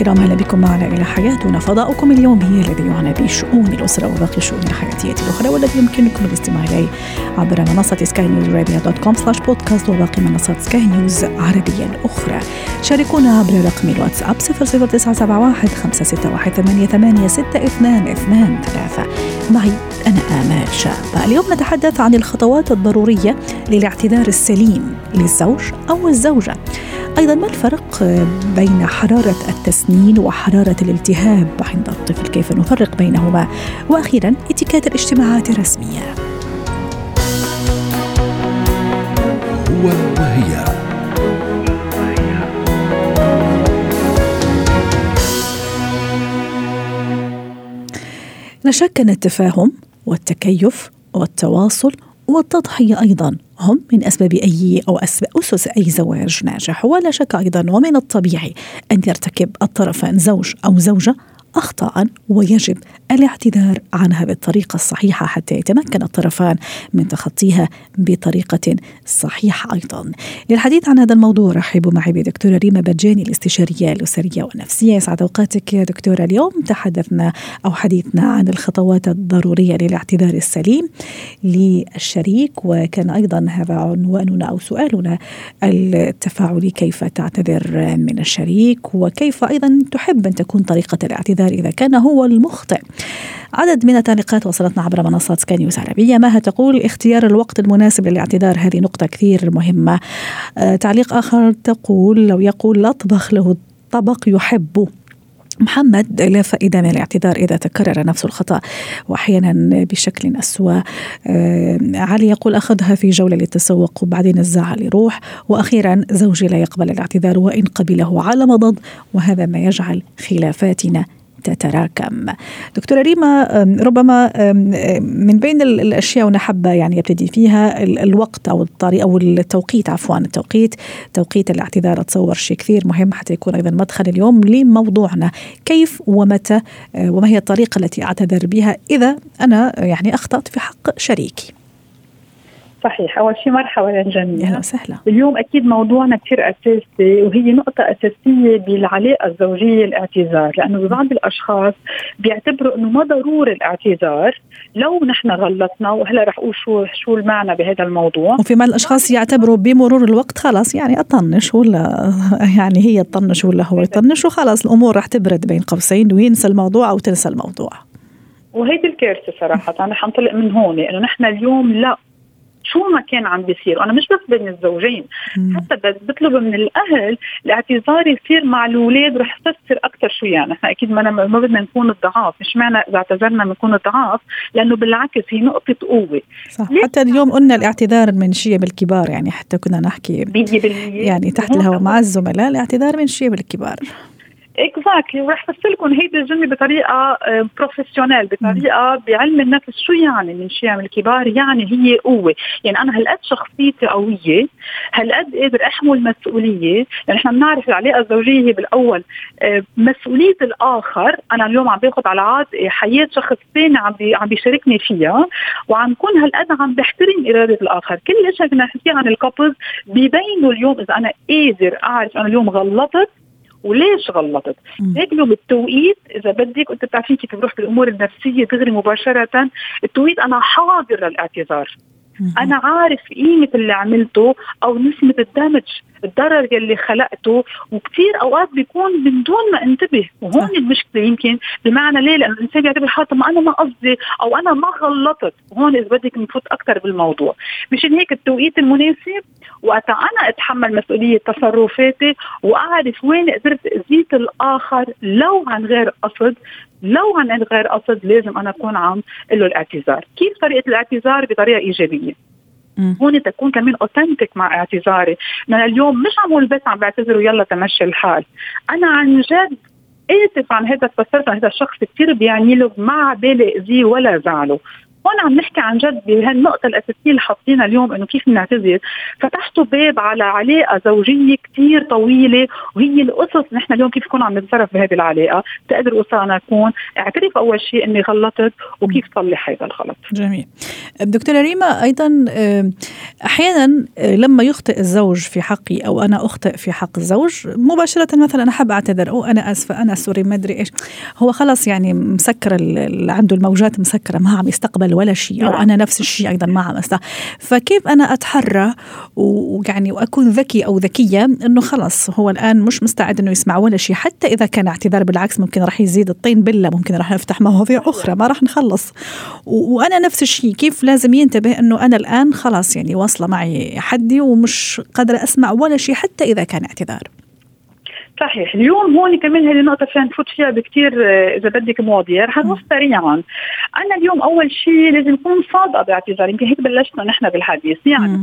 الكرام أهلا بكم معنا إلى حياتنا فضاؤكم. اليومي الذي يعنى بشؤون الأسرة وباقي الشؤون الحياتية الأخرى والذي يمكنكم الاستماع إليه عبر منصة سكاي نيوز dot com slash podcast وباقي منصات سكاي نيوز عربية الاخرى شاركونا عبر رقم الواتساب 00971 561 88 622 ثلاثة. معي آمال اليوم نتحدث عن الخطوات الضرورية للاعتذار السليم للزوج أو الزوجة. أيضا ما الفرق بين حرارة التسنين وحرارة الالتهاب عند الطفل؟ كيف نفرق بينهما؟ وأخيرا اتكات الاجتماعات الرسمية هو وهي. لا شك أن التفاهم والتكيف والتواصل والتضحية أيضا. هم من أسباب أي أو أسس أي زواج ناجح. ولا شك أيضا ومن الطبيعي أن يرتكب الطرفان زوج أو زوجة أخطاء ويجب الاعتذار عنها بالطريقة الصحيحة حتى يتمكن الطرفان من تخطيها بطريقة صحيحة أيضا. للحديث عن هذا الموضوع رحبوا معي بدكتورة ريما بجاني الاستشارية الأسرية والنفسية. يسعد أوقاتك يا دكتورة. اليوم تحدثنا أو حديثنا عن الخطوات الضرورية للاعتذار السليم للشريك وكان أيضا هذا عنواننا أو سؤالنا التفاعلي كيف تعتذر من الشريك؟ وكيف أيضا تحب أن تكون طريقة الاعتذار؟ إذا كان هو المخطئ. عدد من التعليقات وصلتنا عبر منصات سكاي نيوز عربية. مها تقول اختيار الوقت المناسب للاعتذار هذه نقطة كثير مهمة. آه تعليق آخر تقول لو يقول لا اطبخ له طبق يحبه محمد لا فائدة من الاعتذار إذا تكرر نفس الخطأ وأحيانا بشكل أسوأ. آه علي يقول أخذها في جولة للتسوق وبعدين الزعل يروح. وأخيرا زوجي لا يقبل الاعتذار وإن قبله على مضض وهذا ما يجعل خلافاتنا تتراكم. دكتورة ريما ربما من بين الأشياء وأنا حابة يعني أبتدي فيها الوقت أو الطريقة أو التوقيت عفوا التوقيت. توقيت الاعتذار أتصور شيء كثير مهم حتى يكون أيضا مدخل اليوم لموضوعنا. كيف ومتى وما هي الطريقة التي أعتذر بها إذا أنا يعني أخطأت في حق شريكي؟ صحيح. أول شيء مرحبا يا جميع أهلا وسهلا. اليوم أكيد موضوعنا كثير أساسي وهي نقطة أساسية بالعلاقة الزوجية الاعتذار لأنه ببعض الأشخاص بيعتبروا إنه ما ضروري الاعتذار لو نحن غلطنا وهلا رح أقول شو شو المعنى بهذا الموضوع. وفي بعض الأشخاص يعتبروا بمرور الوقت خلاص يعني أطنش ولا يعني هي تطنش ولا هو يطنش وخلاص الأمور رح تبرد بين قوسين وينسى الموضوع أو تنسى الموضوع. وهيدي الكارثه صراحة أنا حنطلق من هون انه نحن اليوم لا. شو ما كان عم بيصير. وأنا مش بس بين الزوجين مم. حتى بطلب من الأهل الاعتذار يصير مع الأولاد رح تفسر أكثر شو يعني نحن أكيد ما, ما بدنا نكون الضعاف. مش معنى إذا اعتذرنا بنكون الضعاف لأنه بالعكس هي نقطة قوة. صح. حتى اليوم قلنا الاعتذار من شيم الكبار يعني حتى كنا نحكي يعني تحت الهواء مع الزملاء الاعتذار من شيم الكبار exactly وراح افسر لكم هيدي الجملة بطريقة professional بطريقة بعلم النفس شو يعني من شيم الكبار يعني هي قوة. يعني أنا هالقد شخصيتي قوية هالقد قادر أحمل مسؤولية. يعني إحنا بنعرف العلاقة الزوجية هي بالأول مسؤولية الآخر. أنا اليوم عم باخذ على عاتقي حياة شخص ثاني عم بي عم بيشاركني فيها. وعم كون هالقد عم بحترم إرادة الآخر. كل شيء بدنا نحكي عن ال couples بيبينوا اليوم إذا أنا قادر أعرف أنا اليوم غلطت وليش غلطت؟ هيك له بالتوقيت إذا بدك انت بتعرفين كيف بروح بالأمور النفسية دغري مباشرة. التوقيت أنا حاضر للإعتذار. أنا عارف قيمة اللي عملته أو نسبه الدمج الضرر يلي خلقته وكثير أوقات بيكون من دون ما انتبه. وهون. المشكلة يمكن بمعنى ليه؟ لأنه الإنسان بيعتبر حاله ما أنا ما قصدي أو أنا ما غلطت. وهون إذا بدك نفوت أكثر بالموضوع. مشان هيك التوقيت المناسب وقت أنا أتحمل مسؤولية تصرفاتي وأعرف وين قدرت اذيت الآخر لو عن غير قصد لو عن غير قصد لازم أنا أكون عم له الاعتذار. كيف طريقة الاعتذار؟ بطريقة إيجابية. هون تكون كمان اوثنتيك مع اعتذاري. أنا اليوم مش عم بس عم بعتذر ويلا تمشي الحال. أنا عن جد اسف عن هذا التصرف عن هذا الشخص كثير بيعني له ما بالي إذيه ولا زعله. هون عم نحكي عن جد بهالنقطة الاساسيه اللي حاطينها اليوم إنه كيف بنعتذر. فتحتوا باب على علاقة زوجية كثير طويلة وهي الاسس نحن اليوم كيف نكون عم نتصرف بهذه العلاقة تقدر اسره اكون اعترف أول شيء إني غلطت وكيف صلح هذا الغلط. جميل. دكتورة ريما أيضا أحيانا لما يخطئ الزوج في حقي أو أنا أخطئ في حق الزوج مباشرة مثلا أنا حاب أعتذر. أو أنا أسفة أنا سوري ما أدري إيش. هو خلاص يعني مسكر عنده الموجات مسكرة ما عم يستقبل ولا شيء أو نعم. أنا نفس الشيء أيضا ما عم أستقبل فكيف أنا أتحرى ويعني وأكون ذكي أو ذكية أنه خلاص هو الآن مش مستعد أنه يسمع ولا شيء حتى إذا كان اعتذار بالعكس ممكن راح يزيد الطين بلة ممكن راح نفتح مواضيع أخرى ما راح نخلص. وأنا نفس الشيء كيف لازم ينتبه أنه أنا الآن خلاص يعني واصلة معي حدي ومش قادرة أسمع ولا شيء حتى إذا كان اعتذار؟ صحيح. اليوم هون كمان هذه النقطة فينا نفوت فيها بكثير آه، إذا بدك مواضيع. رح نوصل سريعا. أنا اليوم أول شيء لازم أكون صادقة باعتذاري يمكن هيك بلشنا نحن بالحديث. يعني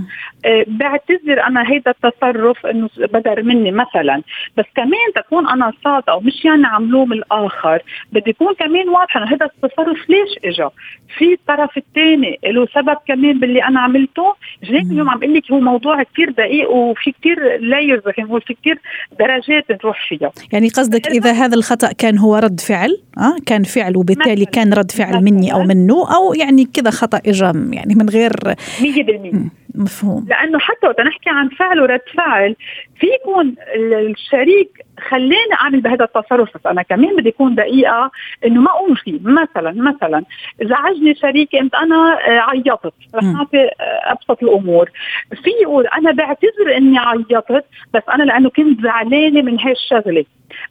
آه بعتذر أنا هيدا التصرف إنه بدر مني مثلا. بس كمان تكون أنا صادقة ومش يعني عم لوم الآخر. بدي يكون كمان واضحة إنه هذا التصرف ليش اجى في الطرف الثاني له سبب كمان باللي أنا عملته. هيك اليوم عم بقول لك هو موضوع كثير دقيق وفي كثير لايرز نقول في كثير درجات. نروح فيها. يعني قصدك إذا هذا الخطأ كان هو رد فعل؟ آه كان فعل وبالتالي كان رد فعل مني أو منه أو يعني كذا خطأ اجى يعني من غير 100% مفهوم. لأنه حتى وقت نحكي عن فعل ورد فعل في يكون الشريك خلاني أعمل بهذا التصرف. بس أنا كمان بدي أكون دقيقة إنه ما اقوم فيه مثلا مثلا زعجني شريكي انت أنا آه، عيطت. رح نعطي آه، أبسط الأمور. في يقول أنا بعتذر إني عيطت بس أنا لأنه كنت زعلانة من هاي الشغله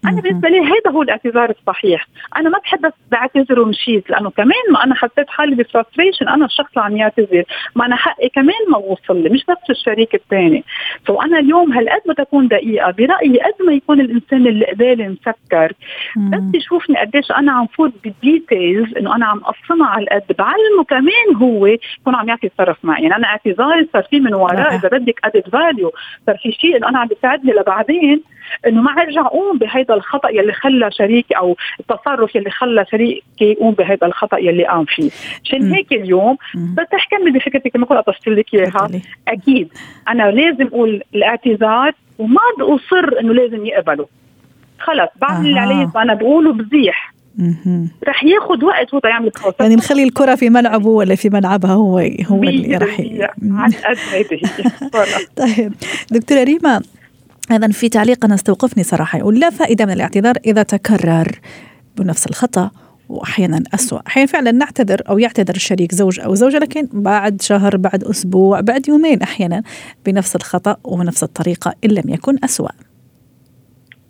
أنا بالنسبة لي هذا هو الاعتذار الصحيح. أنا ما بحب بس بعتذر ومشيت لأنه كمان ما أنا حسيت حالي بفرستريشن أنا الشخص اللي عم يعتذر. ما أنا حقي كمان ما وصل لي مش بس الشريك الثاني. so أنا اليوم هالقد ما تكون دقيقة برأيي قد ما يكون الإنسان اللي قبالي مسكر بس يشوفني قديش أنا عم فوت بال details إنه أنا عم اقسمها على القد بعلمه كمان هو يكون عم يعطي تصرف معي. يعني أنا اعتذاري صار في من وراء إذا بدك added value صار في شيء إنه أنا عم بيساعدني لبعدين. إنه ما ارجع أقوم بهيدا الخطأ يلي خلى شريكي أو التصرف يلي خلى شريكي يقوم بهيدا الخطأ يلي قام فيه. عشان هيك اليوم بس احكم بفكرتك كما كنت اطشت لك إياها. أكيد. أنا لازم أقول الاعتذار وما اصر إنه لازم يقبله. خلص. بعمل اللي علي أنا بقوله بزيح. رح ياخذ وقت هو يعمل يعني نخلي الكرة في ملعبه ولا في ملعبها هو هو اللي رح عن قد طيب. دكتورة ريما اذا في تعليق أنا استوقفني صراحة يقول لا فائدة من الاعتذار إذا تكرر بنفس الخطأ واحيانا اسوء أحيانا فعلا نعتذر أو يعتذر الشريك زوج أو زوجة لكن بعد شهر بعد أسبوع بعد يومين أحيانا بنفس الخطأ وبنفس الطريقة إن لم يكن اسوء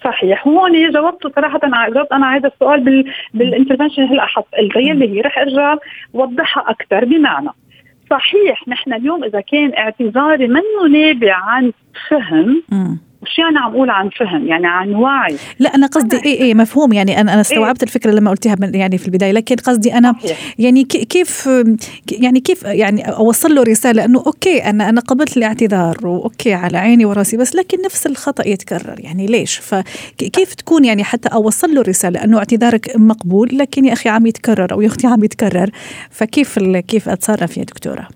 صحيح. هون جاوبت صراحة جاوبت أنا هذا السؤال بال بالانترفنشن هلا حط اللي هي رح أرجع وضحها أكثر بمعنى. صحيح نحن اليوم إذا كان اعتذاري منه نابع عن فهم مش يعني عم أقول عن فهم؟ يعني عن وعي. لا أنا قصدي إيه إيه مفهوم. يعني أنا أنا استوعبت إيه؟ الفكرة لما قلتيها يعني في البداية. لكن قصدي أنا يعني كيف يعني كيف يعني أوصل له رسالة إنه أوكي أنا أنا قبلت الاعتذار وأوكي على عيني وراسي بس لكن نفس الخطأ يتكرر. يعني ليش؟ فكيف تكون يعني حتى أوصل له رسالة إنه اعتذارك مقبول لكن يا أخي عم يتكرر أو يا أختي عم يتكرر؟ فكيف كيف أتصرف يا دكتورة؟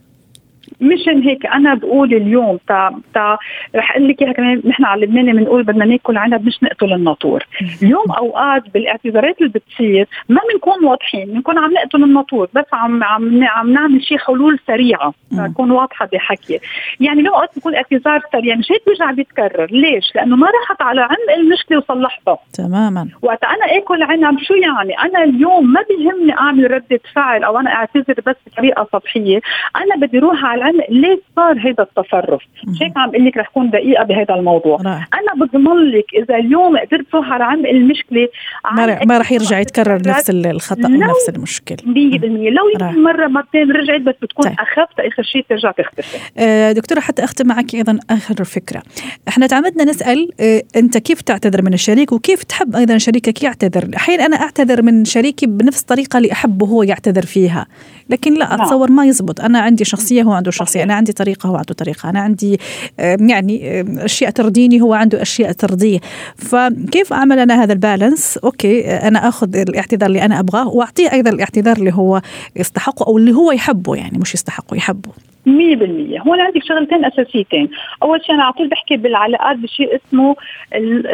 مشان هيك أنا بقول اليوم تا تا رح أقول لك إياها كمان نحن على لبنان بنقول بدنا ناكل عنب مش نقتل الناطور، اليوم أوقات بالاعتذارات اللي بتصير ما بنكون واضحين، بنكون عم نقتل الناطور بس عم عم عم نعمل شيء حلول سريعة تكون واضحة بحكي، يعني لو اوقات بيكون اعتذار سريع مش هيك بيرجع بيتكرر، ليش؟ لأنه ما راحت على عمق المشكلة وصلحتها. تماما. وقت أنا آكل عنب شو يعني؟ أنا اليوم ما بيهمني أعمل ردة فعل أو أنا أعتذر بس بطريقة سطحية، أنا بدي روح على العمق ليش صار هذا التصرف؟ هيك عم بقول لك رح كون دقيقة بهذا الموضوع. رأي. أنا بضمن لك إذا اليوم قدرت على عمق المشكلة ما, ما رح يرجع يتكرر نفس الخطأ ونفس المشكلة. 100% لو يمكن مرة مرتين رجعت بس بتكون طيب. أخف آخر شيء ترجع تختفي. آه دكتورة حتى أختم معك أيضا آخر فكرة. إحنا تعمدنا نسأل آه أنت كيف تعتذر من الشريك وكيف تحب أيضا شريكك يعتذر؟ أحيانا أنا أعتذر من شريكي بنفس الطريقة اللي أحبه هو يعتذر فيها. لكن لا نعم. أتصور ما يزبط. أنا عندي شخصية هو عنده الشخصيه أنا عندي طريقة هو عنده طريقة. أنا عندي يعني أشياء ترضيني هو عنده أشياء ترضيه. فكيف أعمل أنا هذا ال balance؟ okay أنا آخذ الاعتذار اللي أنا أبغاه وأعطيه أيضا الاعتذار اللي هو يستحقه أو اللي هو يحبه يعني مش يستحقه يحبه. 100% هون عندك شغلتين أساسيتين. أول شيء أنا على طول بحكي بالعلاقات بشيء اسمه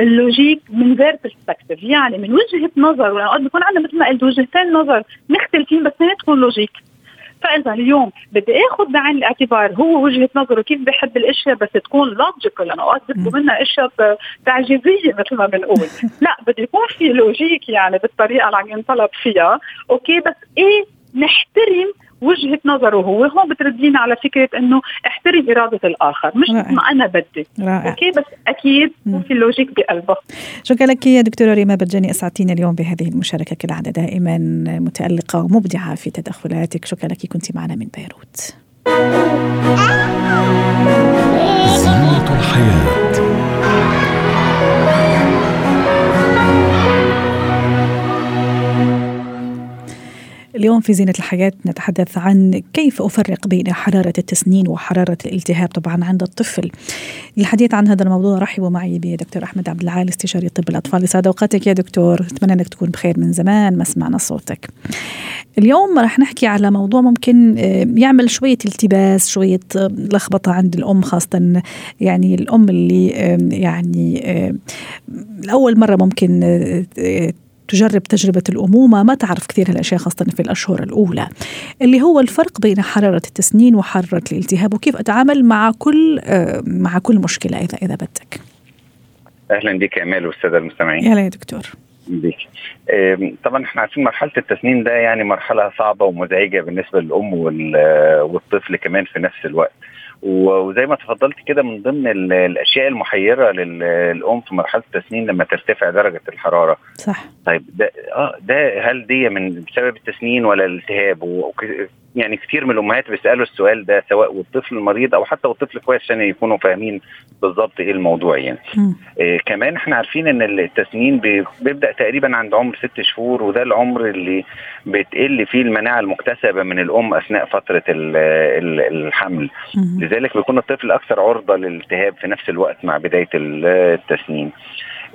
ال logic من غير perspective يعني من وجهة نظر وقت بكون عندنا مثل ما قلت وجهتين نظر مختلفين بس ما تكون logic فإذا اليوم بدي آخذ بعين الاعتبار هو وجهة نظره كيف بحب الأشياء بس تكون logical أنا اوقات بيطلبوا منا أشياء تعجيزية مثل ما بنقول. لا بده يكون في logic يعني بالطريقة اللي عم ينطلب فيها. okay بس إيه نحترم وجهة نظره هو هون بتردينا على فكرة إنه احترم إرادة الآخر مش رائع. ما أنا بدي. رائع. okay؟ بس أكيد في ال logic بقلبه. شكرا لك يا دكتورة ريما بجاني أسعدتينا اليوم بهذه المشاركة كالعادة دائما متألقة ومبدعة في تدخلاتك. شكرا لك كنت معنا من بيروت. زينة الحياة. اليوم في زينة الحياة نتحدث عن كيف أفرق بين حرارة التسنين وحرارة الالتهاب طبعا عند الطفل. للحديث عن هذا الموضوع رحبوا معي بدكتور أحمد عبد العال استشاري طب الأطفال. يسعد أوقاتك يا دكتور. أتمنى أنك تكون بخير من زمان ما سمعنا صوتك. اليوم راح نحكي على موضوع ممكن آه، يعمل شوية التباس شوية آه، لخبطة عند الأم خاصة يعني الأم اللي يعني لأول مرة ممكن آه، تجرب تجربة الأمومة. ما تعرف كثير هالأشياء خاصة في الأشهر الأولى. اللي هو الفرق بين حرارة التسنين وحرارة الالتهاب وكيف أتعامل مع كل آه، مع كل مشكلة إذا إذا بدك. أهلا بك أمال والسادة المستمعين. أهلا يا دكتور. بيك طبعا إحنا عارفين مرحلة التسنين ده يعني مرحلة صعبة ومزعجة بالنسبة للأم والطفل كمان في نفس الوقت. وزي ما تفضلت كده من ضمن الأشياء المحيرة للأم في مرحلة التسنين لما ترتفع درجة الحرارة. صح. طيب ده آه ده هل دي من بسبب التسنين ولا الالتهاب؟ يعني كتير من الأمهات بيسألوا السؤال ده سواء والطفل المريض أو حتى والطفل كويس عشان يكونوا فاهمين بالظبط إيه الموضوع يعني. آه كمان إحنا عارفين إن التسنين بيبدأ تقريبا عند عمر ست شهور وده العمر اللي بتقل فيه المناعة المكتسبة من الأم أثناء فترة الحمل. مم. لذلك بيكون الطفل أكثر عرضة للالتهاب في نفس الوقت مع بداية التسنين.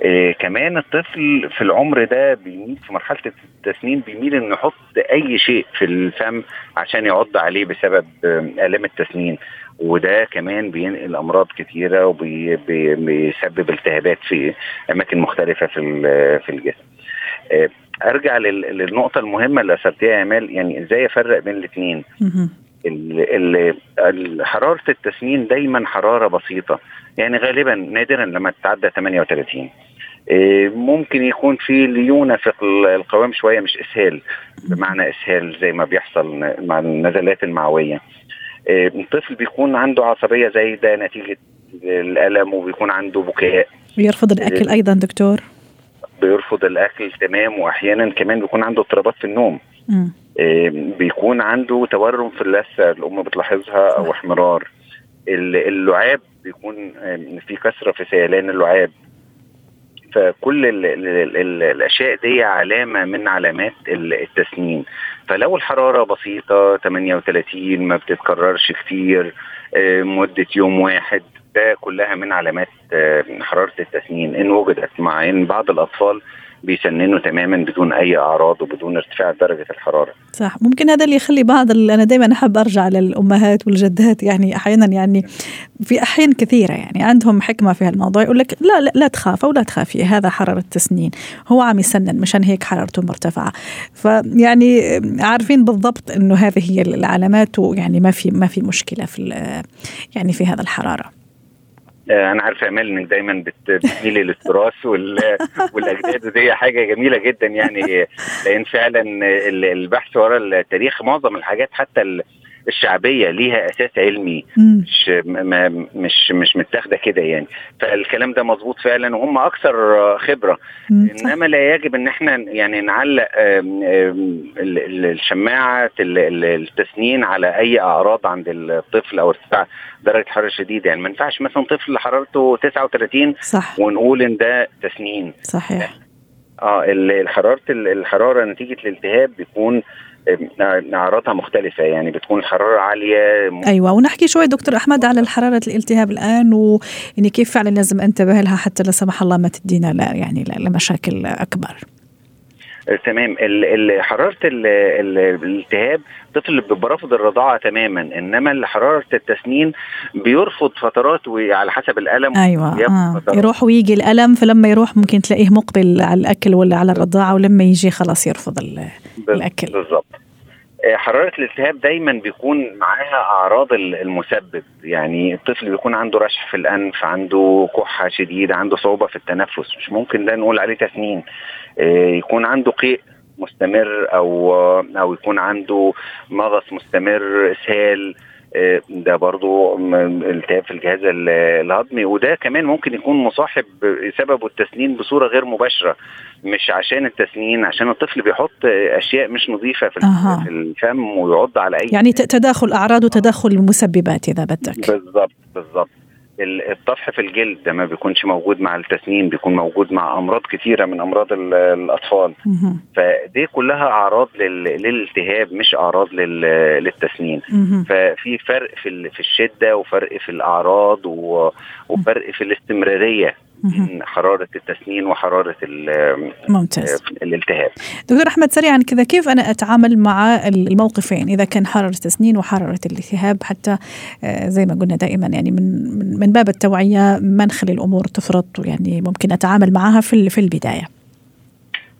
إيه كمان الطفل في العمر ده بيميل في مرحلة التسنين بيميل إنه يحط أي شيء في الفم عشان يعض عليه بسبب آلام التسنين. وده كمان بينقل أمراض كتيرة وبيسبب التهابات في أماكن مختلفة في في الجسم. إيه أرجع للنقطة المهمة اللي أثرتيها يا امال يعني إزاي أفرق بين الاثنين حرارة التسمين دايما حرارة بسيطة. يعني غالبا نادرا لما تتعدى 38 إيه، ممكن يكون في ليونه في القوام شوية مش إسهال بمعنى إسهال زي ما بيحصل مع النزلات المعوية. إيه، الطفل بيكون عنده عصبية زايده نتيجة الألم وبيكون عنده بكاء. بيرفض الأكل إيه، أيضا دكتور؟ بيرفض الأكل تمام واحيانا كمان بيكون عنده اضطرابات في النوم. بيكون عنده تورم في اللثة الأم بتلاحظها أو احمرار. اللعاب بيكون في كثرة في سيلان اللعاب. فكل ال ال ال الأشياء دي علامة من علامات التسنين. فلو الحرارة بسيطة 38 ما بتتكررش كتير مدة يوم واحد ده كلها من علامات حرارة التسنين. إن وجدت مع ان بعض الأطفال بيسننوا تماما بدون أي أعراض وبدون ارتفاع درجة الحرارة. صح ممكن هذا اللي يخلي بعض أنا دائما أحب أرجع للأمهات والجدات يعني أحيانا يعني في أحيان كثيرة يعني عندهم حكمة في هالموضوع يقول لك لا لا, لا تخاف أو لا تخافي هذا حرارة تسنين هو عم يسنن مشان هيك حرارته مرتفعة فيعني عارفين بالضبط إنه هذه هي العلامات ويعني ما في ما في مشكلة في يعني في هذا الحرارة. آه، أنا عارف امال إنك دايما بتميلي للتراث والأجداد ودي حاجة جميلة جدا يعني لأن فعلا البحث ورا التاريخ معظم الحاجات حتى الشعبية ليها أساس علمي مش ما مش مش متاخدة كده يعني. فالكلام ده مظبوط فعلا وهم أكثر خبرة. إنما لا يجب إن إحنا يعني نعلق الشماعة التسنين على أي أعراض عند الطفل أو ارتفاع درجة حرارة شديدة. يعني ما ينفعش مثلا طفل حرارته 39 صح. ونقول إن ده تسنين. صحيح. آه الحرارة الحرارة نتيجة الالتهاب بيكون اعراضها مختلفة يعني بتكون الحرارة عالية أيوه ونحكي شوي دكتور أحمد على حراره الالتهاب الآن ويعني كيف فعلا لازم أنتبه لها حتى لا سمح الله ما تدينا لا يعني لمشاكل أكبر. تمام. حرارة الالتهاب الطفل رافض الرضاعة تماما إنما حرارة التسنين بيرفض فترات وعلى حسب الألم. أيوه آه. يروح ويجي الألم فلما يروح ممكن تلاقيه مقبل على الأكل ولا على الرضاعة ولما يجي خلاص يرفض الأكل. بالضبط. آه، حرارة الالتهاب دايما بيكون معاها أعراض المسبب. يعني الطفل بيكون عنده رشح في الأنف عنده كحة شديدة عنده صعوبة في التنفس. مش ممكن ده نقول عليه تسنين. آه، يكون عنده قيء مستمر أو أو يكون عنده مغص مستمر اسهال آه، ده برضو التهاب في الجهاز الهضمي. وده كمان ممكن يكون مصاحب سببه التسنين بصورة غير مباشرة مش عشان التسنين عشان الطفل بيحط أشياء مش نظيفة في, أه. الفم ويعض على أي يعني تداخل أعراض وتداخل المسببات إذا بدك. بالضبط بالضبط الطفح في الجلد ده ما بيكونش موجود مع التسنين بيكون موجود مع أمراض كثيره من أمراض الأطفال. فدي كلها أعراض للالتهاب مش أعراض للتسنين ففي فرق في في الشدة وفرق في الأعراض وفرق في الاستمرارية. حرارة التسنين وحرارة ممتاز. الالتهاب. دكتور أحمد سريعا كذا كيف أنا أتعامل مع الموقفين إذا كان حرارة التسنين وحرارة الالتهاب؟ حتى آه، زي ما قلنا دائما يعني من من باب التوعية ما نخلي الأمور تفرط؟ يعني ممكن أتعامل معها في في البداية.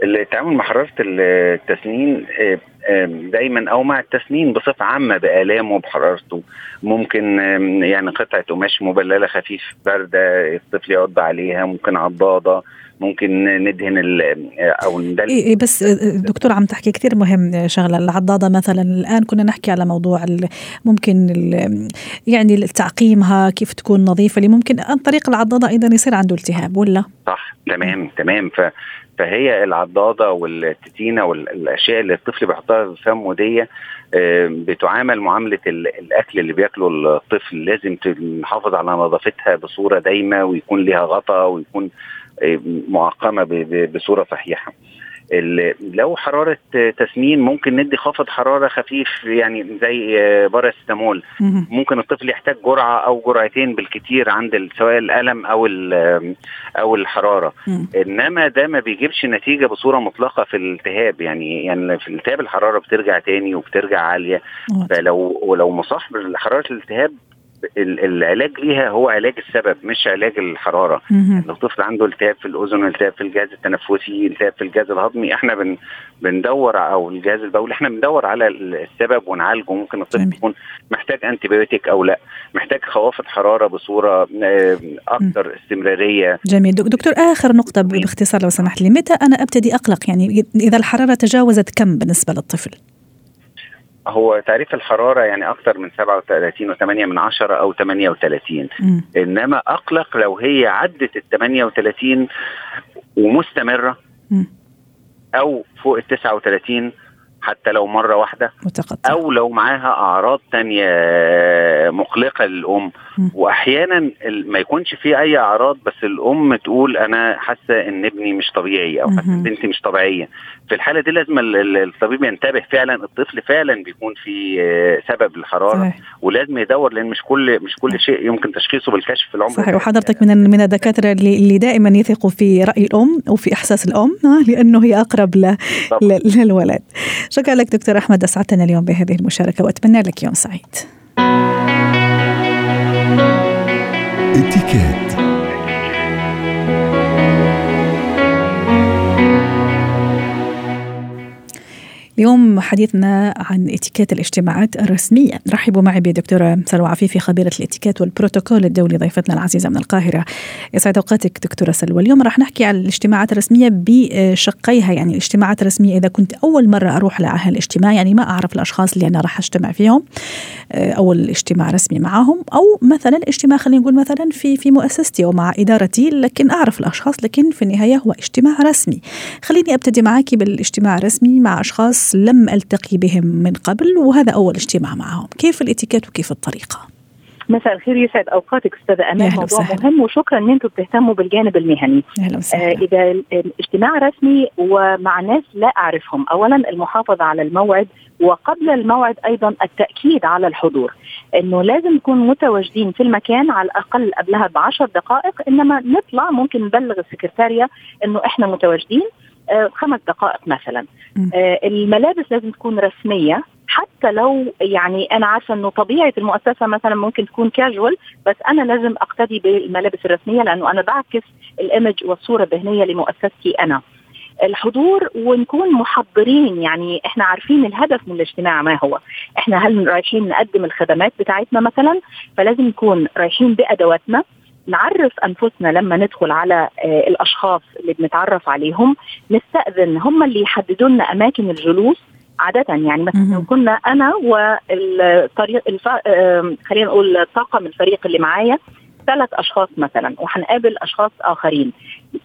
التعامل مع حرارة التسنين آه، دايما أو مع التسنين بصفة عامة بآلامه وبحرارته. ممكن يعني قطعة قماش مبللة خفيف باردة الطفل يقعد عليها ممكن عضاضة ممكن ندهن أو ندلل إيه بس دكتور عم تحكي كثير مهم شغلة. العضاضة مثلا الآن كنا نحكي على موضوع ممكن يعني تعقيمها كيف تكون نظيفة اللي ممكن عن طريق العضاضة أيضا يصير عنده التهاب ولا؟ صح تمام تمام. ف فهي العضاضه والتتينة والأشياء اللي الطفل بيحطها في فمه دي بتعامل معاملة الأكل اللي بياكله الطفل لازم نحافظ على نظافتها بصورة دايمة ويكون لها غطاء ويكون معقمة بصورة صحيحة. لو حرارة تسمين ممكن ندي خفض حرارة خفيف يعني زي باراستامول ممكن الطفل يحتاج جرعة أو جرعتين بالكثير عند سواء الألم أو أو الحرارة. إنما ده ما بيجيبش نتيجة بصورة مطلقة في الالتهاب. يعني يعني في الالتهاب الحرارة بترجع تاني وبترجع عالية. فلو ولو مصاحب حرارة الالتهاب العلاج ليها هو علاج السبب مش علاج الحرارة. لو طفل عنده التهاب في الأذن التهاب في الجهاز التنفسي التهاب في الجهاز الهضمي إحنا بن بندور أو الجهاز البولي إحنا بندور على السبب ونعالجه. ممكن الطفل يكون محتاج انتي أو لأ. محتاج خوافض حرارة بصورة آه، أكثر استمرارية. جميل. دكتور آخر نقطة باختصار لو سمحت لي. متى أنا أبتدي أقلق؟ يعني إذا الحرارة تجاوزت كم بالنسبة للطفل؟ هو تعريف الحرارة يعني أكثر من 37 و8 من عشرة أو 38 م. إنما أقلق لو هي عدت ال 38 ومستمرة م. أو فوق ال 39 حتى لو مرة واحدة. متقطع. أو لو معاها أعراض تانية مقلقة للأم. م. وأحيانا ما يكونش في أي أعراض بس الأم تقول أنا حاسة إن ابني مش طبيعي أو حاسة إن بنتي مش طبيعية. في الحالة دي لازم الطبيب ينتبه فعلا الطفل فعلا بيكون في سبب الحرارة صحيح. ولازم يدور لأن مش كل مش كل شيء يمكن تشخيصه بالكشف في العمر. صحيح. وحضرتك من من الدكاترة اللي دائما يثقوا في رأي الأم وفي إحساس الأم لأنه هي أقرب للولد. شكرا لك دكتور أحمد أسعدتنا اليوم بهذه المشاركة وأتمنى لك يوم سعيد. اتكات اليوم حديثنا عن اتيكيت الاجتماعات الرسمية. رحبوا معي بدكتورة سلوى عفيفي خبيرة الاتيكيت والبروتوكول الدولي ضيفتنا العزيزة من القاهرة. يسعد أوقاتك دكتورة سلوى. اليوم راح نحكي عن الاجتماعات الرسمية بشقيها يعني الاجتماعات الرسمية إذا كنت أول مرة أروح لهالاجتماع الاجتماع يعني ما أعرف الأشخاص اللي أنا راح أجتمع فيهم آه، أول اجتماع رسمي معهم أو مثلا اجتماع خلينا نقول مثلا في في مؤسستي أو مع إدارتي لكن أعرف الأشخاص لكن في النهاية هو اجتماع رسمي. خليني أبتدي معك بالإجتماع الرسمي مع أشخاص لم ألتقي بهم من قبل وهذا أول اجتماع معهم. كيف الإتيكيت وكيف الطريقة؟ مساء الخير يسعد أوقاتك أستاذة أمان موضوع مهم وشكرا إن أنتم بتهتموا بالجانب المهني. أهلا وسهلا. آه إذا الاجتماع رسمي ومع ناس لا أعرفهم. اولا المحافظة على الموعد وقبل الموعد أيضا التأكيد على الحضور. إنه لازم نكون متواجدين في المكان على الأقل قبلها بعشر دقائق إنما نطلع ممكن نبلغ السكرتارية إنه إحنا متواجدين. خمس دقائق مثلا. آه الملابس لازم تكون رسمية حتى لو يعني أنا عارفة إنه طبيعة المؤسسة مثلا ممكن تكون كاجوال بس أنا لازم أقتدي بالملابس الرسمية لأنه أنا بعكس الإيمج والصورة الذهنية لمؤسستي أنا. الحضور ونكون محضرين يعني إحنا عارفين الهدف من الاجتماع ما هو. إحنا هل رايحين نقدم الخدمات بتاعتنا مثلا؟ فلازم نكون رايحين بأدواتنا. نعرف أنفسنا لما ندخل على الأشخاص اللي بنتعرف عليهم نستأذن هم اللي يحددوا لنا أماكن الجلوس عادة. يعني مثلا لو كنا أنا والطريق الف... خلينا نقول طاقم الفريق اللي معايا ثلاث أشخاص مثلا وحنقابل أشخاص آخرين.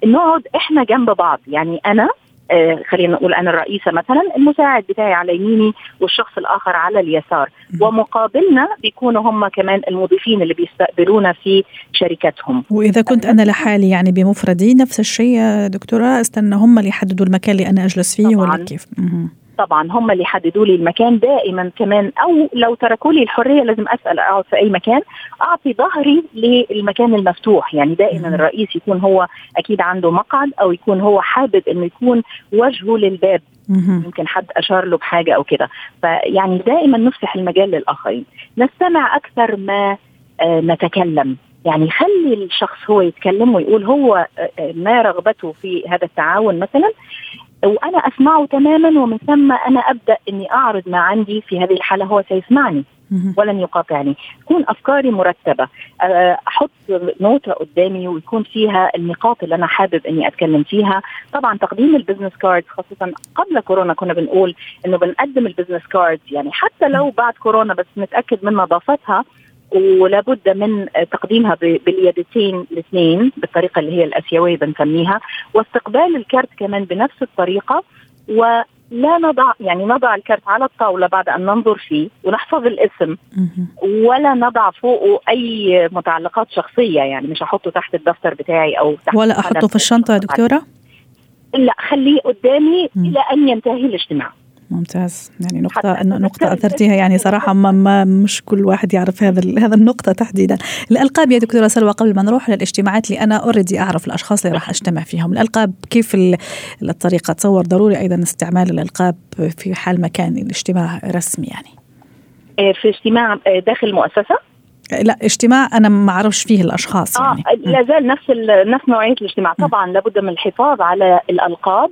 نقعد إحنا جنب بعض. يعني أنا آه خلينا نقول أنا الرئيسة مثلا المساعد بتاعي على يميني والشخص الآخر على اليسار. ومقابلنا بيكونوا هم كمان المضيفين اللي بيستقبلونا في شركتهم. وإذا كنت أنا لحالي يعني بمفردي نفس الشيء يا دكتورة أستنى هم اللي يحددوا المكان اللي أنا أجلس فيه طبعاً. ولا كيف طبعا هم اللي يحددوا لي المكان دائما كمان. أو لو تركوا لي الحرية لازم أسأل أقعد في أي مكان. أعطي ظهري للمكان المفتوح. يعني دائما الرئيس يكون هو أكيد عنده مقعد أو يكون هو حابب إنه يكون وجهه للباب. يمكن حد أشار له بحاجة أو كده. فيعني دائما نفتح المجال للآخرين. نستمع أكثر ما آه نتكلم. يعني خلي الشخص هو يتكلم ويقول هو ما رغبته في هذا التعاون مثلا؟ وأنا أسمعه تماما ومن ثم أنا أبدأ إني أعرض ما عندي في هذه الحالة هو سيسمعني ولن يقاطعني. تكون أفكاري مرتبة. أحط نوتة قدامي ويكون فيها النقاط اللي أنا حابب إني أتكلم فيها. طبعا تقديم ال business card خاصة قبل كورونا كنا بنقول إنه بنقدم ال business card يعني حتى لو بعد كورونا بس نتأكد من نظافتها ولا بد من تقديمها باليدتين الاثنين بالطريقة اللي هي الأسيوية بنسميها واستقبال الكارت كمان بنفس الطريقة ولا نضع يعني نضع الكارت على الطاولة بعد أن ننظر فيه ونحفظ الاسم ولا نضع فوقه أي متعلقات شخصية يعني مش احطه تحت الدفتر بتاعي أو تحت ولا أحطه في الشنطة يا دكتورة؟ لا خليه قدامي إلى أن ينتهي الاجتماع. ممتاز. يعني نقطة نقطة أثرتيها يعني صراحة ما, ما مش كل واحد يعرف هذا هذا النقطة تحديدا. الألقاب يا دكتورة سلوى قبل ما نروح للاجتماعات اللي أنا أوريدي أعرف الأشخاص اللي راح أجتمع فيهم. الألقاب كيف الطريقة تصور ضروري أيضا استعمال الألقاب في حال مكان الاجتماع رسمي يعني؟ في اجتماع داخل المؤسسة لا اجتماع أنا ما أعرفش فيه الأشخاص يعني. آه لا زال نفس نفس نوعية الاجتماع. طبعا لابد من الحفاظ على الألقاب.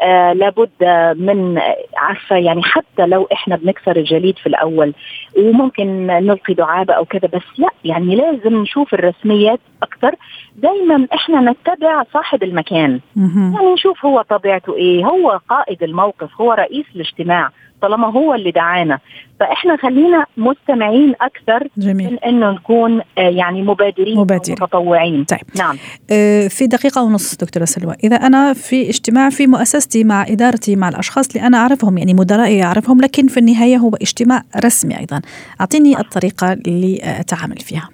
آه لابد من عارفه يعني حتى لو إحنا بنكسر الجليد في الأول وممكن نلقي دعابة أو كذا بس لا يعني لازم نشوف الرسميات أكثر دايما إحنا نتبع صاحب المكان. يعني نشوف هو طبيعته إيه هو قائد الموقف هو رئيس الاجتماع طالما هو اللي دعانا. فإحنا خلينا مستمعين أكثر جميل. من إنه نكون يعني مبادرين مبادرين. متطوعين طيب. نعم. آه في دقيقة ونص دكتورة سلوى. إذا أنا في اجتماع في مؤسستي مع إدارتي مع الأشخاص اللي أنا أعرفهم يعني مدرائي أعرفهم لكن في النهاية هو اجتماع رسمي أيضا. أعطيني الطريقة اللي اتعامل فيها.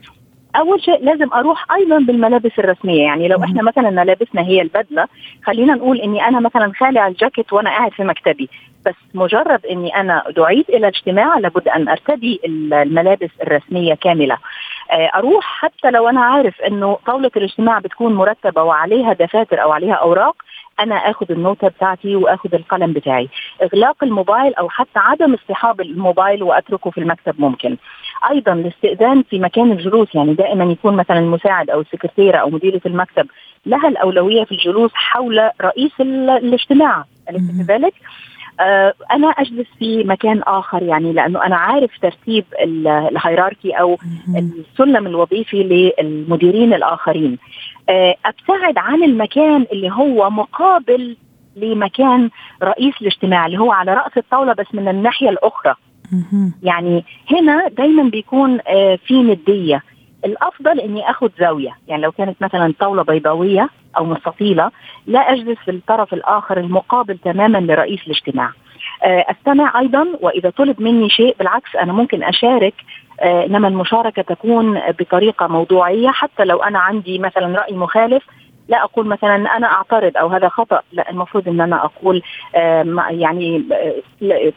أول شيء لازم أروح أيضا بالملابس الرسمية. يعني لو إحنا مثلا ملابسنا هي البدلة خلينا نقول إني أنا مثلا خالع الجاكيت وأنا قاعد في مكتبي. بس مجرد إني أنا دعيت إلى اجتماع لابد أن أرتدي الملابس الرسمية كاملة. أروح حتى لو أنا عارف إنه طاولة الاجتماع بتكون مرتبة وعليها دفاتر أو عليها أوراق أنا آخذ النوتة بتاعتي وآخذ القلم بتاعي. إغلاق الموبايل أو حتى عدم اصطحاب الموبايل وأتركه في المكتب ممكن. أيضا الاستئذان في مكان الجلوس يعني دائما يكون مثلا المساعد أو السكرتيره أو مديرة المكتب لها الأولوية في الجلوس حول رئيس الاجتماع. أليس كذلك؟ آه أنا أجلس في مكان آخر يعني لأنه أنا عارف ترتيب الهيراركي أو السلم الوظيفي للمديرين الآخرين. آه أبتعد عن المكان اللي هو مقابل لمكان رئيس الاجتماع اللي هو على رأس الطاولة بس من الناحية الأخرى. يعني هنا دايما بيكون آه في ندية. الأفضل إني أخذ زاوية. يعني لو كانت مثلا طاولة بيضاوية أو مستطيلة لا أجلس في الطرف الآخر المقابل تماما لرئيس الاجتماع. أستمع أيضا وإذا طلب مني شيء بالعكس أنا ممكن أشارك. آه، إنما المشاركة تكون بطريقة موضوعية. حتى لو أنا عندي مثلا رأي مخالف لا أقول مثلا أنا أعترض أو هذا خطأ. لا المفروض إن أنا أقول يعني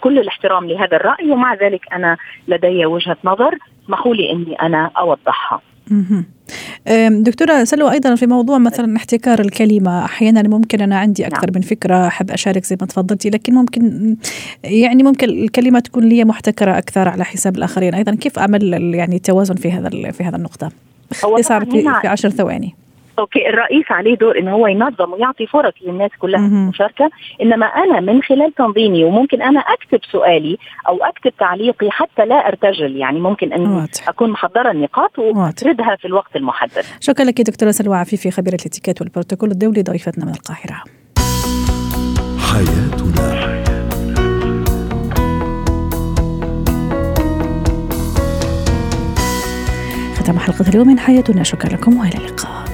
كل الاحترام لهذا الرأي ومع ذلك أنا لدي وجهة نظر. اسمحوا لي إني أنا أوضحها. دكتورة سلوى أيضا في موضوع مثلا احتكار الكلمة أحيانا ممكن أنا عندي أكثر نعم. من فكرة أحب أشارك زي ما تفضلتي لكن ممكن يعني ممكن الكلمة تكون لي محتكرة أكثر على حساب الآخرين. أيضا كيف أعمل يعني التوازن في هذا في هذا النقطة؟ باختصار في, في عشر ثواني. أوكي الرئيس عليه دور انه هو ينظم ويعطي فرص للناس كلها في المشاركه إنما أنا من خلال تنظيمي وممكن أنا أكتب سؤالي أو أكتب تعليقي حتى لا أرتجل يعني ممكن أن أكون محضرة النقاط واسردها في الوقت المحدد. شكرا لك دكتورة سلوى عفيفي خبيرة الاتيكيت والبروتوكول الدولي ضيفتنا من القاهرة. حياتنا. ختام حلقة اليوم من حياتنا. شكرا لكم وإلى اللقاء.